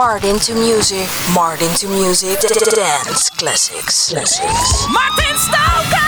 Martin to Music, Martin to Music, Dance Classics. Classics. Martin Stoker!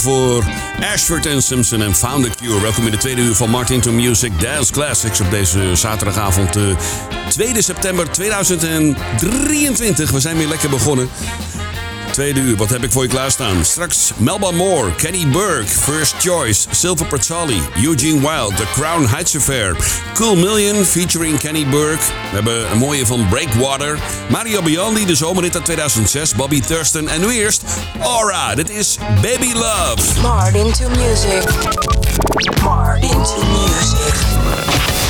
Voor Ashford en Simpson en Found a Cure. Welkom in de tweede uur van Martin to Music Dance Classics op deze zaterdagavond 2 eh, september 2023. We zijn weer lekker begonnen. Tweede uur, wat heb ik voor je klaarstaan? Straks Melba Moore, Kenny Burke, First Choice, Silver Petzali, Eugene Wild, The Crown Heights Affair, Cool Million featuring Kenny Burke. We hebben een mooie van Breakwater, Mario Biondi, de zomerrit uit 2006, Bobby Thurston en nu eerst Aura. Dit is Baby Love. Martin to Music. Music.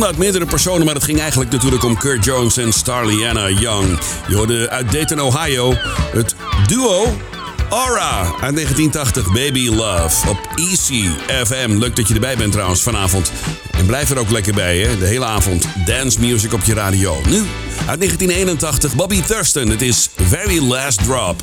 Meerdere personen, maar het ging eigenlijk natuurlijk om Kurt Jones en Starliana Young. Je hoorde uit Dayton, Ohio, het duo Aura uit 1980, Baby Love op Easy FM. Leuk dat je erbij bent trouwens vanavond. En blijf er ook lekker bij, hè? De hele avond dance music op je radio. Nu, uit 1981, Bobby Thurston. Het is Very Last Drop.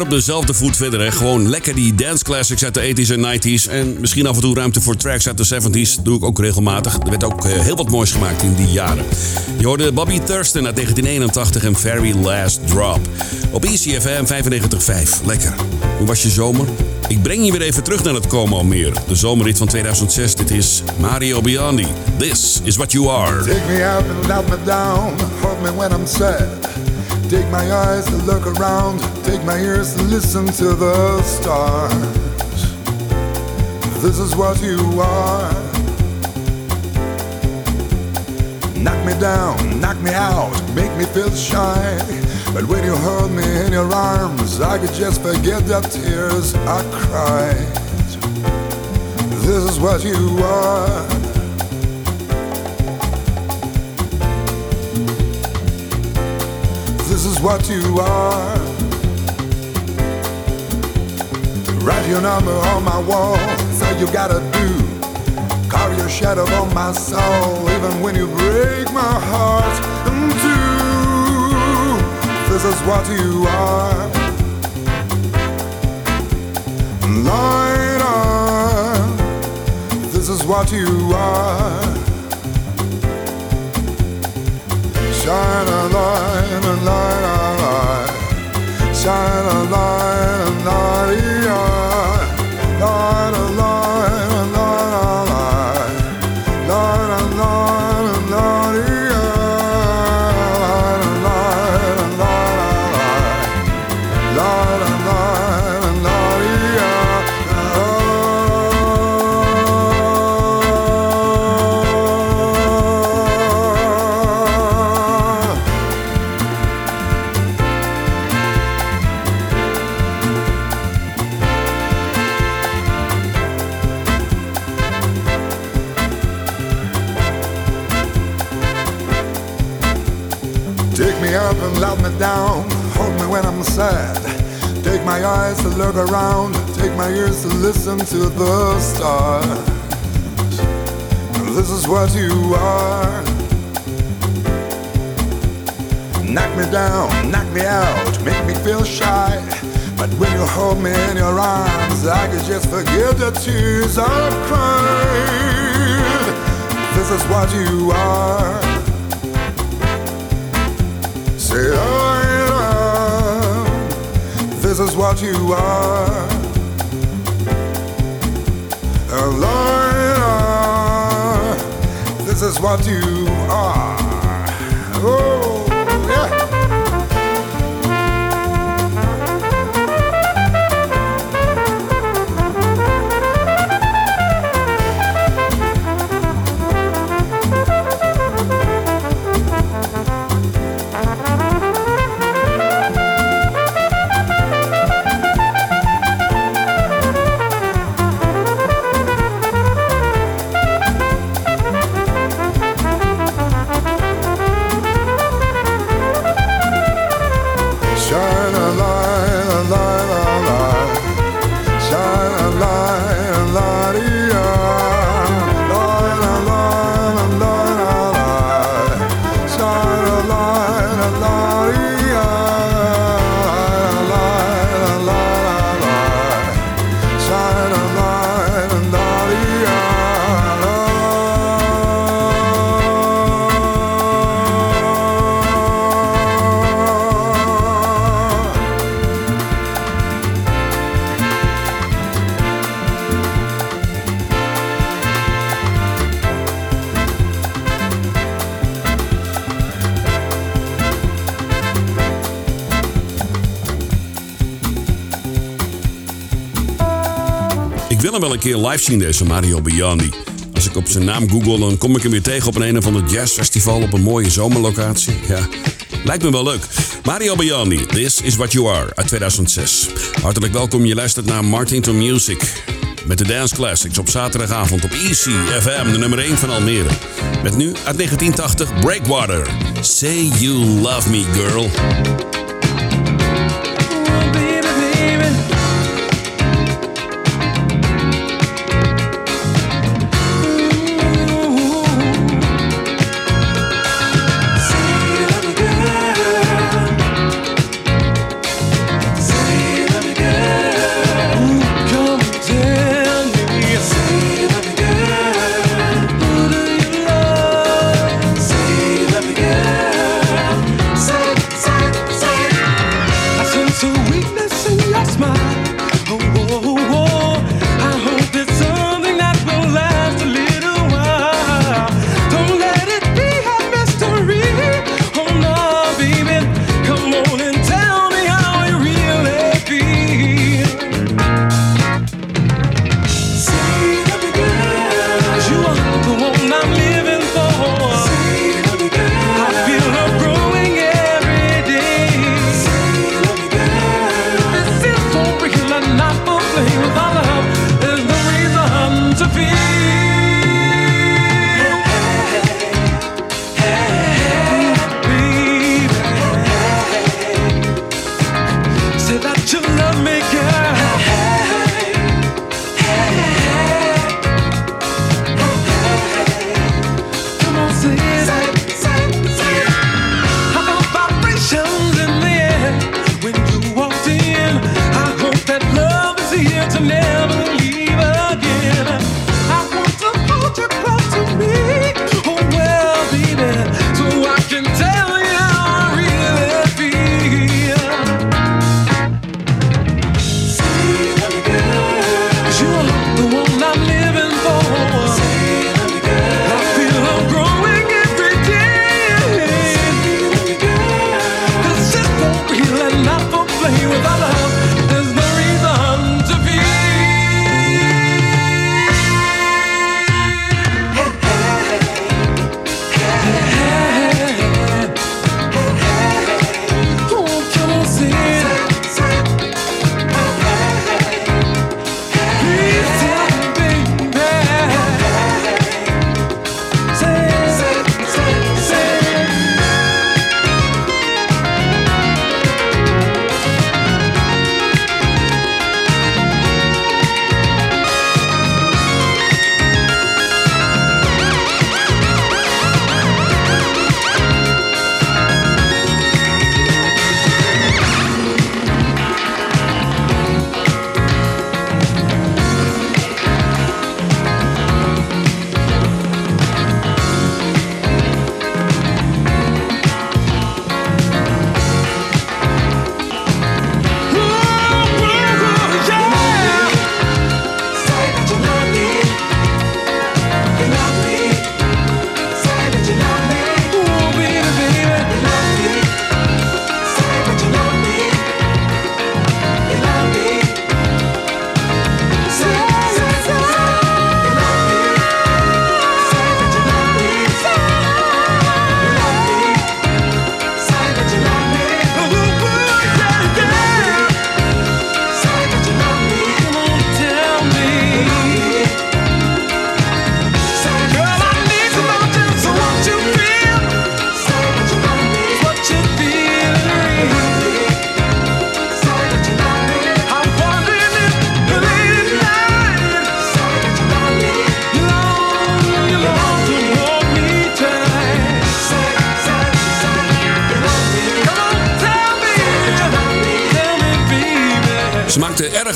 Op dezelfde voet verder. Hè. Gewoon lekker die dance classics uit de 80s en 90s. En misschien af en toe ruimte voor tracks uit de 70s. Doe ik ook regelmatig. Er werd ook eh, heel wat moois gemaakt in die jaren. Je hoorde Bobby Thurston uit 1981 en Very Last Drop. Op ECFM 95.5. Lekker. Hoe was je zomer? Ik breng je weer even terug naar het Como Meer. De zomerrit van 2006. Dit is Mario Biondi. This is what you are. Take me out and let me down. Hold me when I'm sad. Take my eyes to look around. Take my ears to listen to the stars. This is what you are. Knock me down, knock me out, make me feel shy. But when you hold me in your arms, I could just forget the tears I cried. This is what you are. This is what you are. Write your number on my wall, so you gotta do. Carve your shadow on my soul, even when you break my heart in two. This is what you are. Light on. This is what you are. Shine a light, a light, a light. Shine a light, a light, a light, a light, to listen to the stars. This is what you are. Knock me down, knock me out, make me feel shy. But when you hold me in your arms, I could just forget the tears I've cried. This is what you are. Say I am. This is what you are. Liar. This is what you are. Oh, keer live zien, deze Mario Biondi. Als ik op zijn naam google, dan kom ik hem weer tegen op een, een of ander jazzfestival op een mooie zomerlocatie. Ja, lijkt me wel leuk. Mario Biondi, This is What You Are, uit 2006. Hartelijk welkom, je luistert naar Martin to Music. Met de Dance Classics op zaterdagavond op Easy FM, de nummer 1 van Almere. Met nu uit 1980 Breakwater. Say You Love Me Girl.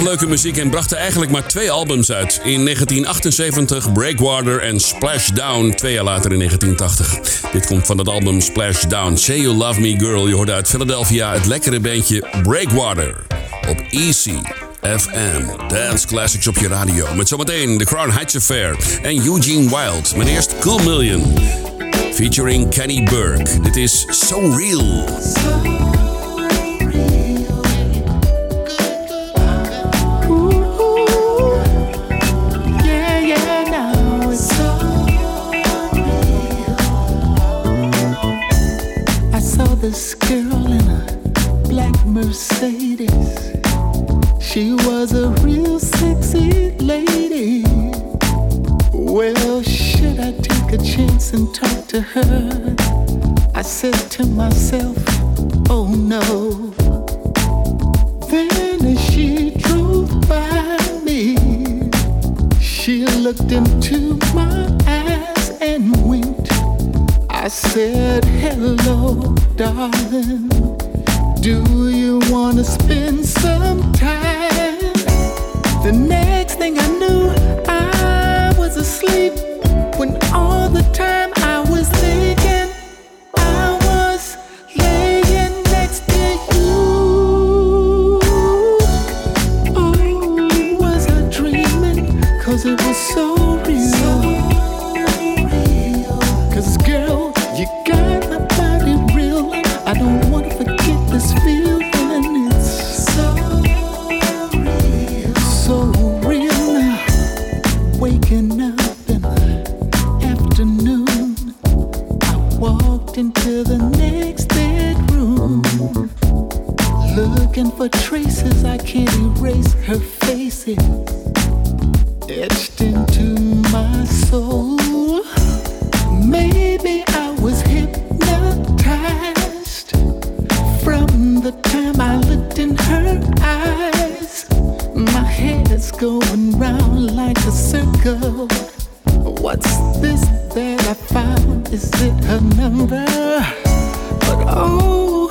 Leuke muziek en brachten eigenlijk maar twee albums uit. In 1978 Breakwater en Splashdown, twee jaar later in 1980. Dit komt van het album Splashdown. Say You Love Me Girl, je hoorde uit Philadelphia het lekkere bandje Breakwater. Op Easy FM, Dance Classics op je radio. Met zometeen The Crown Heights Affair en Eugene Wild. Maar eerst Cool Million, featuring Kenny Burke. Dit is So Real. I said to myself, for traces I can't erase her faces etched into my soul. Maybe I was hypnotized from the time I looked in her eyes. My head's going round like a circle. What's this that I found? Is it her number? But oh,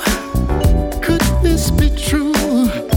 this be true?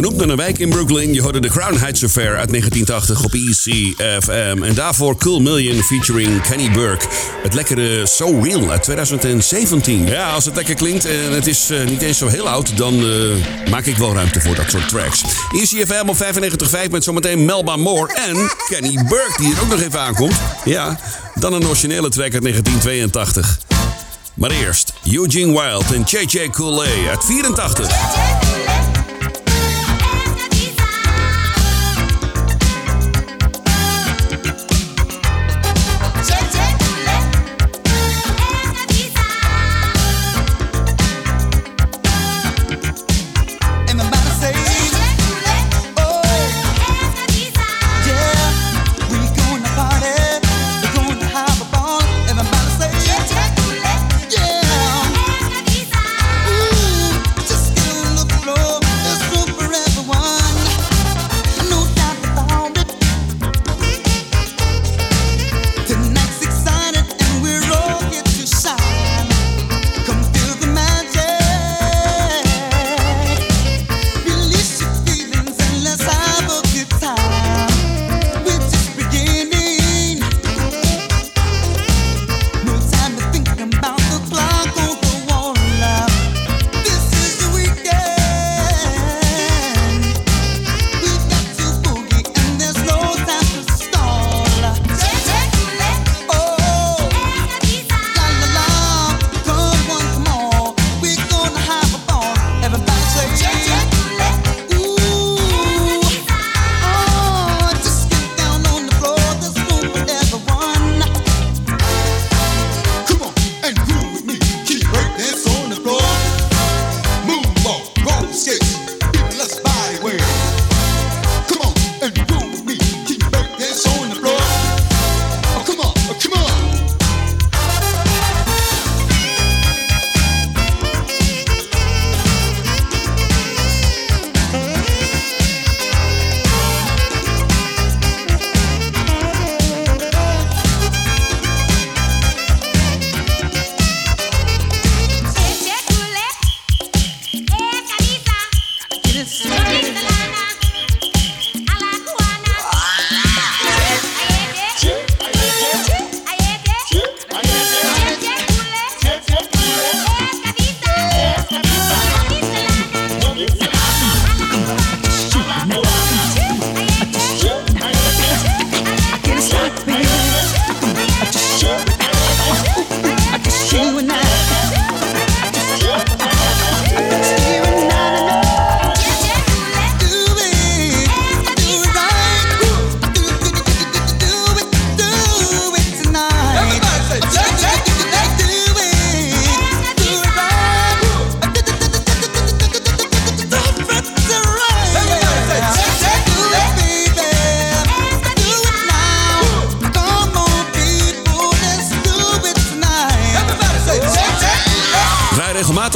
Vernoemd naar een wijk in Brooklyn. Je hoorde de Crown Heights Affair uit 1980 op ECFM. En daarvoor Cool Million featuring Kenny Burke. Het lekkere So Real uit 2017. Ja, als het lekker klinkt en het is eh, niet eens zo heel oud... dan eh, maak ik wel ruimte voor dat soort tracks. ECFM op 95.5 met zometeen Melba Moore en Kenny Burke... die er ook nog even aankomt. Ja, dan een originele track uit 1982. Maar eerst Eugene Wilde en JJ Coulet uit 84.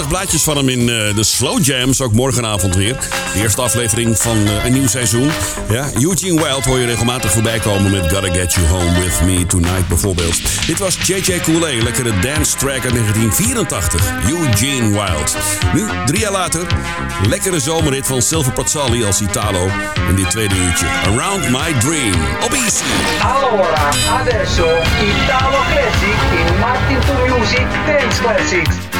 Plaatjes van hem in eh, de Slow Jams, ook morgenavond weer. De eerste aflevering van eh, een nieuw seizoen. Ja, Eugene Wild hoor je regelmatig voorbij komen met Gotta Get You Home With Me Tonight bijvoorbeeld. Dit was JJ Coulee, lekkere dance track uit 1984. Eugene Wild. Nu, drie jaar later, lekkere zomerhit van Silver Pazzali als Italo. In dit tweede uurtje, Around My Dream. Op Easy. Allora, adesso Italo Classic in Martin to Music Dance Classics.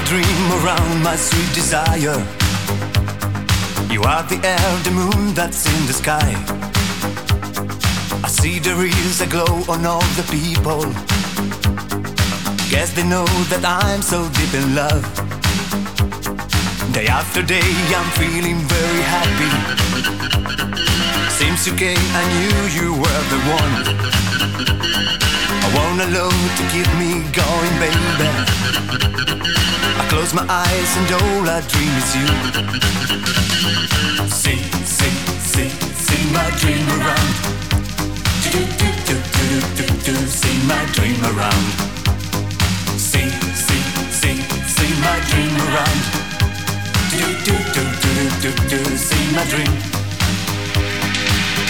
My dream around my sweet desire. You are the air, the moon that's in the sky. I see there is a glow on all the people. Guess they know that I'm so deep in love. Day after day, I'm feeling very happy. Since you came, I knew you were the one. I want a love to keep me going, baby. Close my eyes and all I dream is you. See, see, see, see my dream around. Do, do, do, do, do, do, do, see my dream around. See, see, see, see my dream around. Do, do, do, do, do, do, do, see my dream.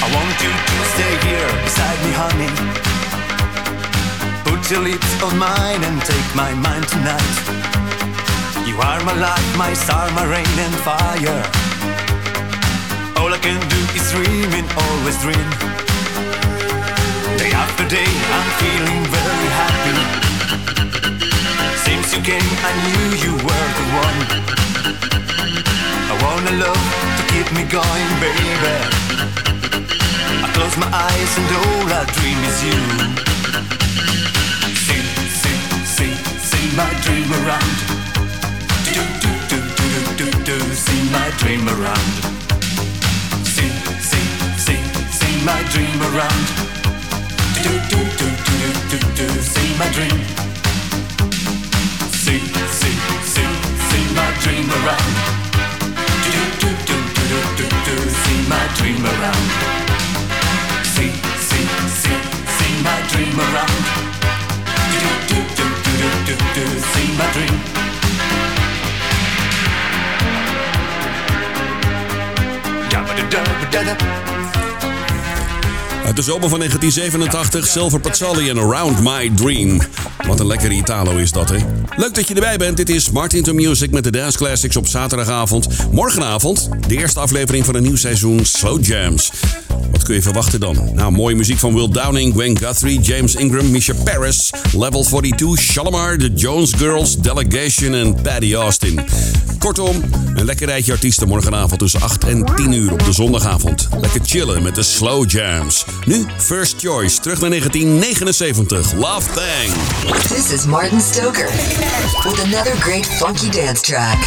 I want you to stay here beside me, honey. Put your lips on mine and take my mind tonight. You are my light, my star, my rain and fire. All I can do is dream and always dream. Day after day, I'm feeling very happy. Since you came, I knew you were the one. I wanna love to keep me going, baby. I close my eyes and all I dream is you. See, see, see, see my dream around. Do, do, see my dream around. See, see, see, see my dream around. Do, do, do, do, do, do, do, see my dream. See, see, see, see my dream around. Do, do, do, do, do, do, do, see my dream around. See, see, see, see my dream around. Do, do, do, do, do, do, do, see my dream. Uit de zomer van 1987, Silver Pazzoli en Around My Dream. Wat een lekkere Italo is dat, hè? Leuk dat je erbij bent. Dit is Martin to Music met de Dance Classics op zaterdagavond. Morgenavond de eerste aflevering van een nieuw seizoen Slow Jams. Wat kun je verwachten dan? Nou, mooie muziek van Will Downing, Gwen Guthrie, James Ingram, Misha Paris, Level 42, Shalimar, The Jones Girls, Delegation en Paddy Austin. Kortom, een lekker rijtje artiesten morgenavond tussen 8 en 10 uur op de zondagavond. Lekker chillen met de Slow Jams. Nu First Choice, terug naar 1979. Love Thang. This is Martin Stoker with another great funky dance track.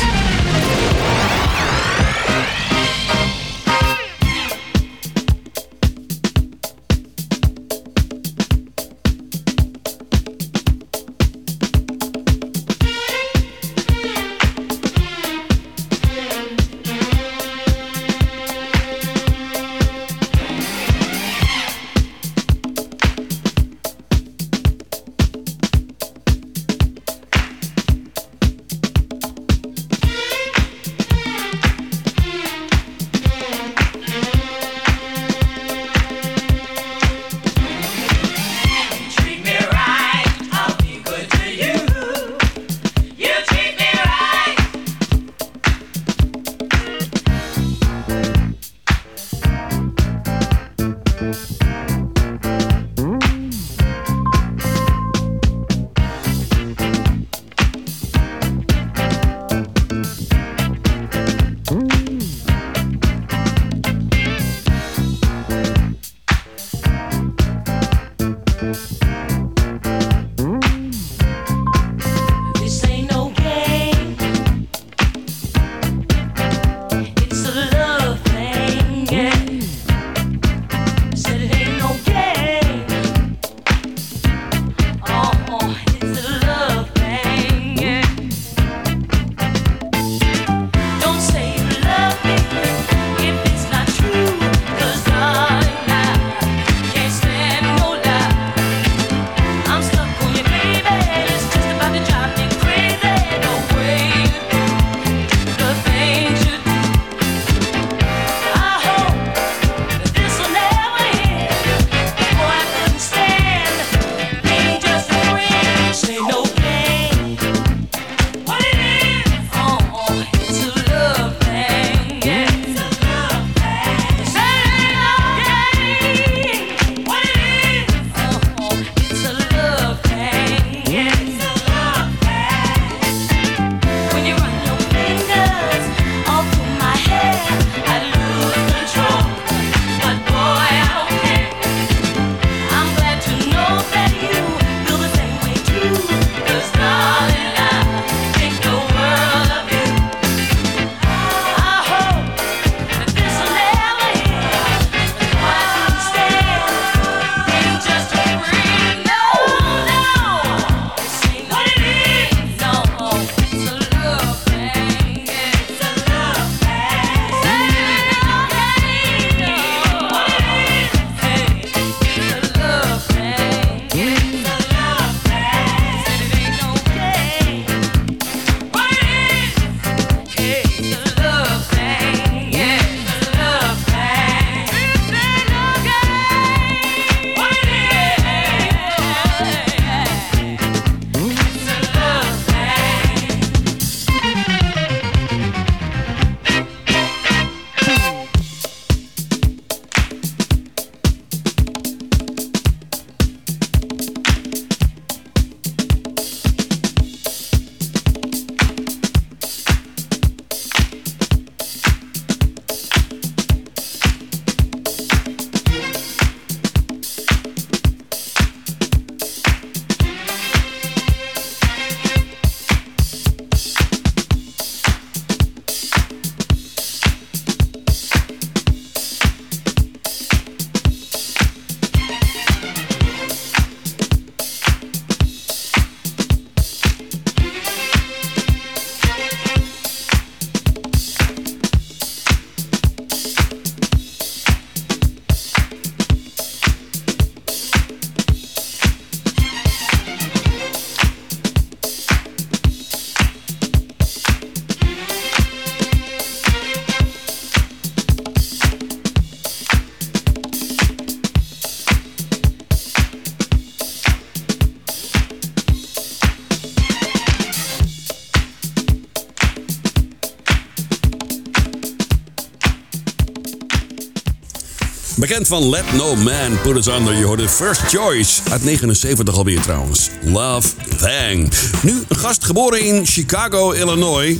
Bekend van Let No Man Put Us Under. Je hoorde First Choice. Uit 79 alweer trouwens. Love Thang. Nu een gast geboren in Chicago, Illinois.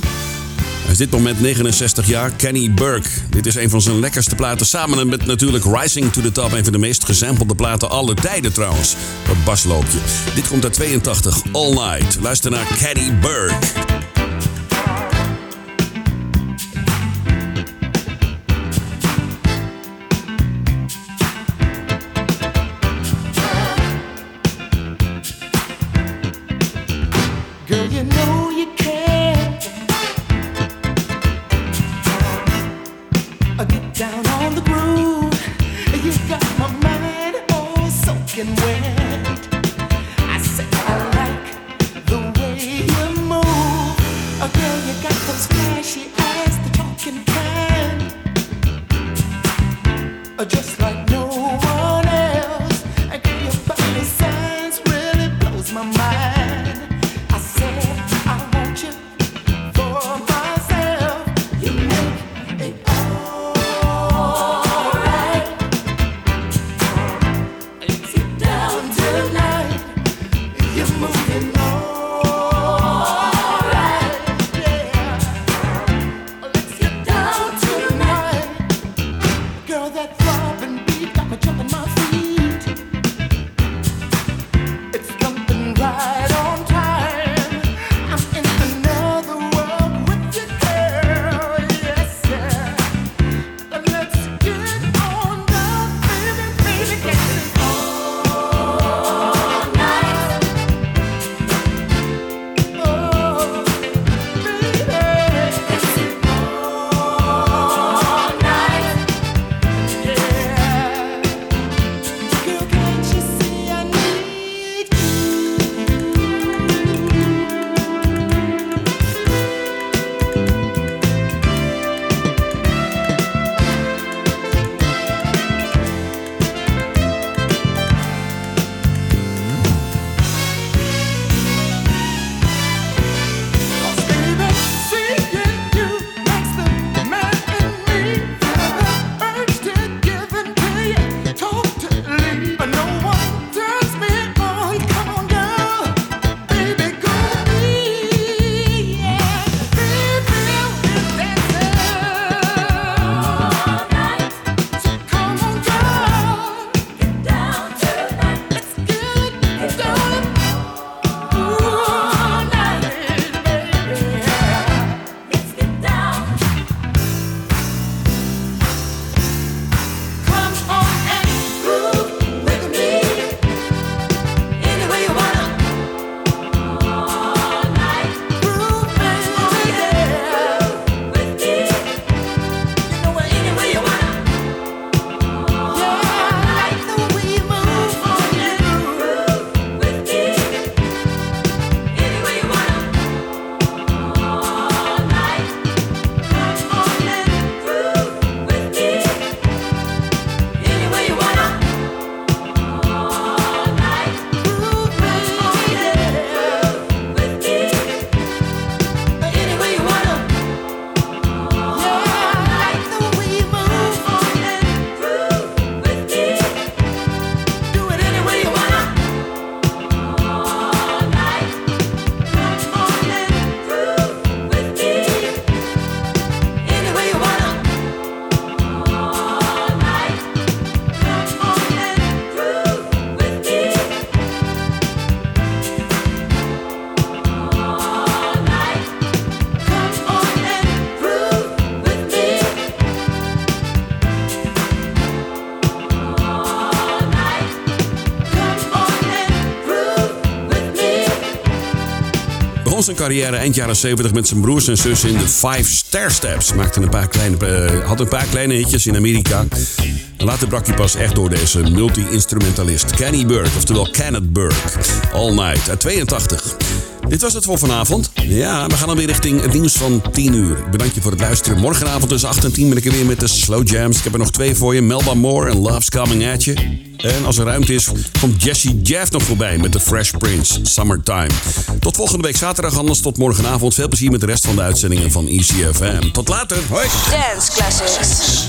Hij is dit moment 69 jaar, Kenny Burke. Dit is een van zijn lekkerste platen. Samen met natuurlijk Rising to the Top. Een van de meest gesampelde platen aller tijden trouwens. Dat basloopje. Dit komt uit 82, All Night. Luister naar Kenny Burke. Begon zijn carrière eind jaren 70 met zijn broers en zus in de Five Stair Steps. Maakte een paar kleine, eh, had een paar kleine hitjes in Amerika. Later brak hij pas echt door deze multi-instrumentalist Kenny Burke, oftewel Kenneth Burke. All Night uit 82. Dit was het voor vanavond. Ja, we gaan alweer richting het nieuws van 10 uur. Ik bedank je voor het luisteren. Morgenavond tussen 8 en 10 ben ik er weer met de Slow Jams. Ik heb er nog twee voor je. Melba Moore en Love's Coming At You. En als er ruimte is, komt Jesse Jeff nog voorbij met de Fresh Prince, Summertime. Tot volgende week zaterdag, anders tot morgenavond. Veel plezier met de rest van de uitzendingen van ECFM. Tot later, hoi! Dance classics.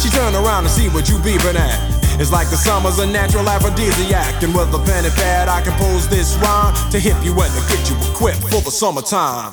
She turn around to see what you beeping at. It's like the summer's a natural aphrodisiac. And with a pen and pad, I compose this rhyme to hip you and to get you equipped for the summertime.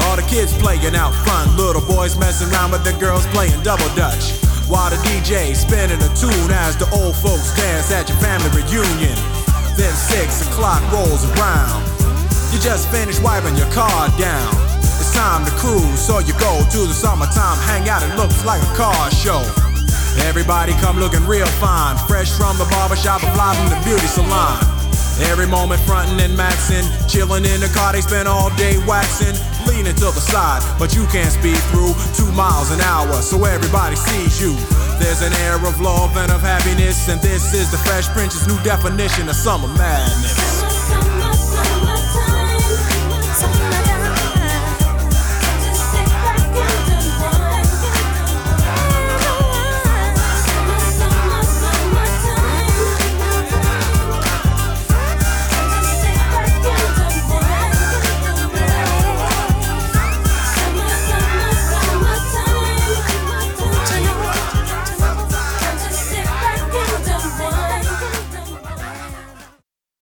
All the kids playing out front, little boys messing around with the girls playing double dutch. While the DJ spinning a tune as the old folks dance at your family reunion. Then six o'clock rolls around. You just finished wiping your car down. It's time to cruise, so you go to the summertime hangout. It looks like a car show. Everybody come looking real fine, fresh from the barbershop and fly from the beauty salon. Every moment frontin' and maxin', chillin' in the car, they spend all day waxin', leaning to the side, but you can't speed through two miles an hour, so everybody sees you. There's an air of love and of happiness, and this is the Fresh Prince's new definition of summer madness.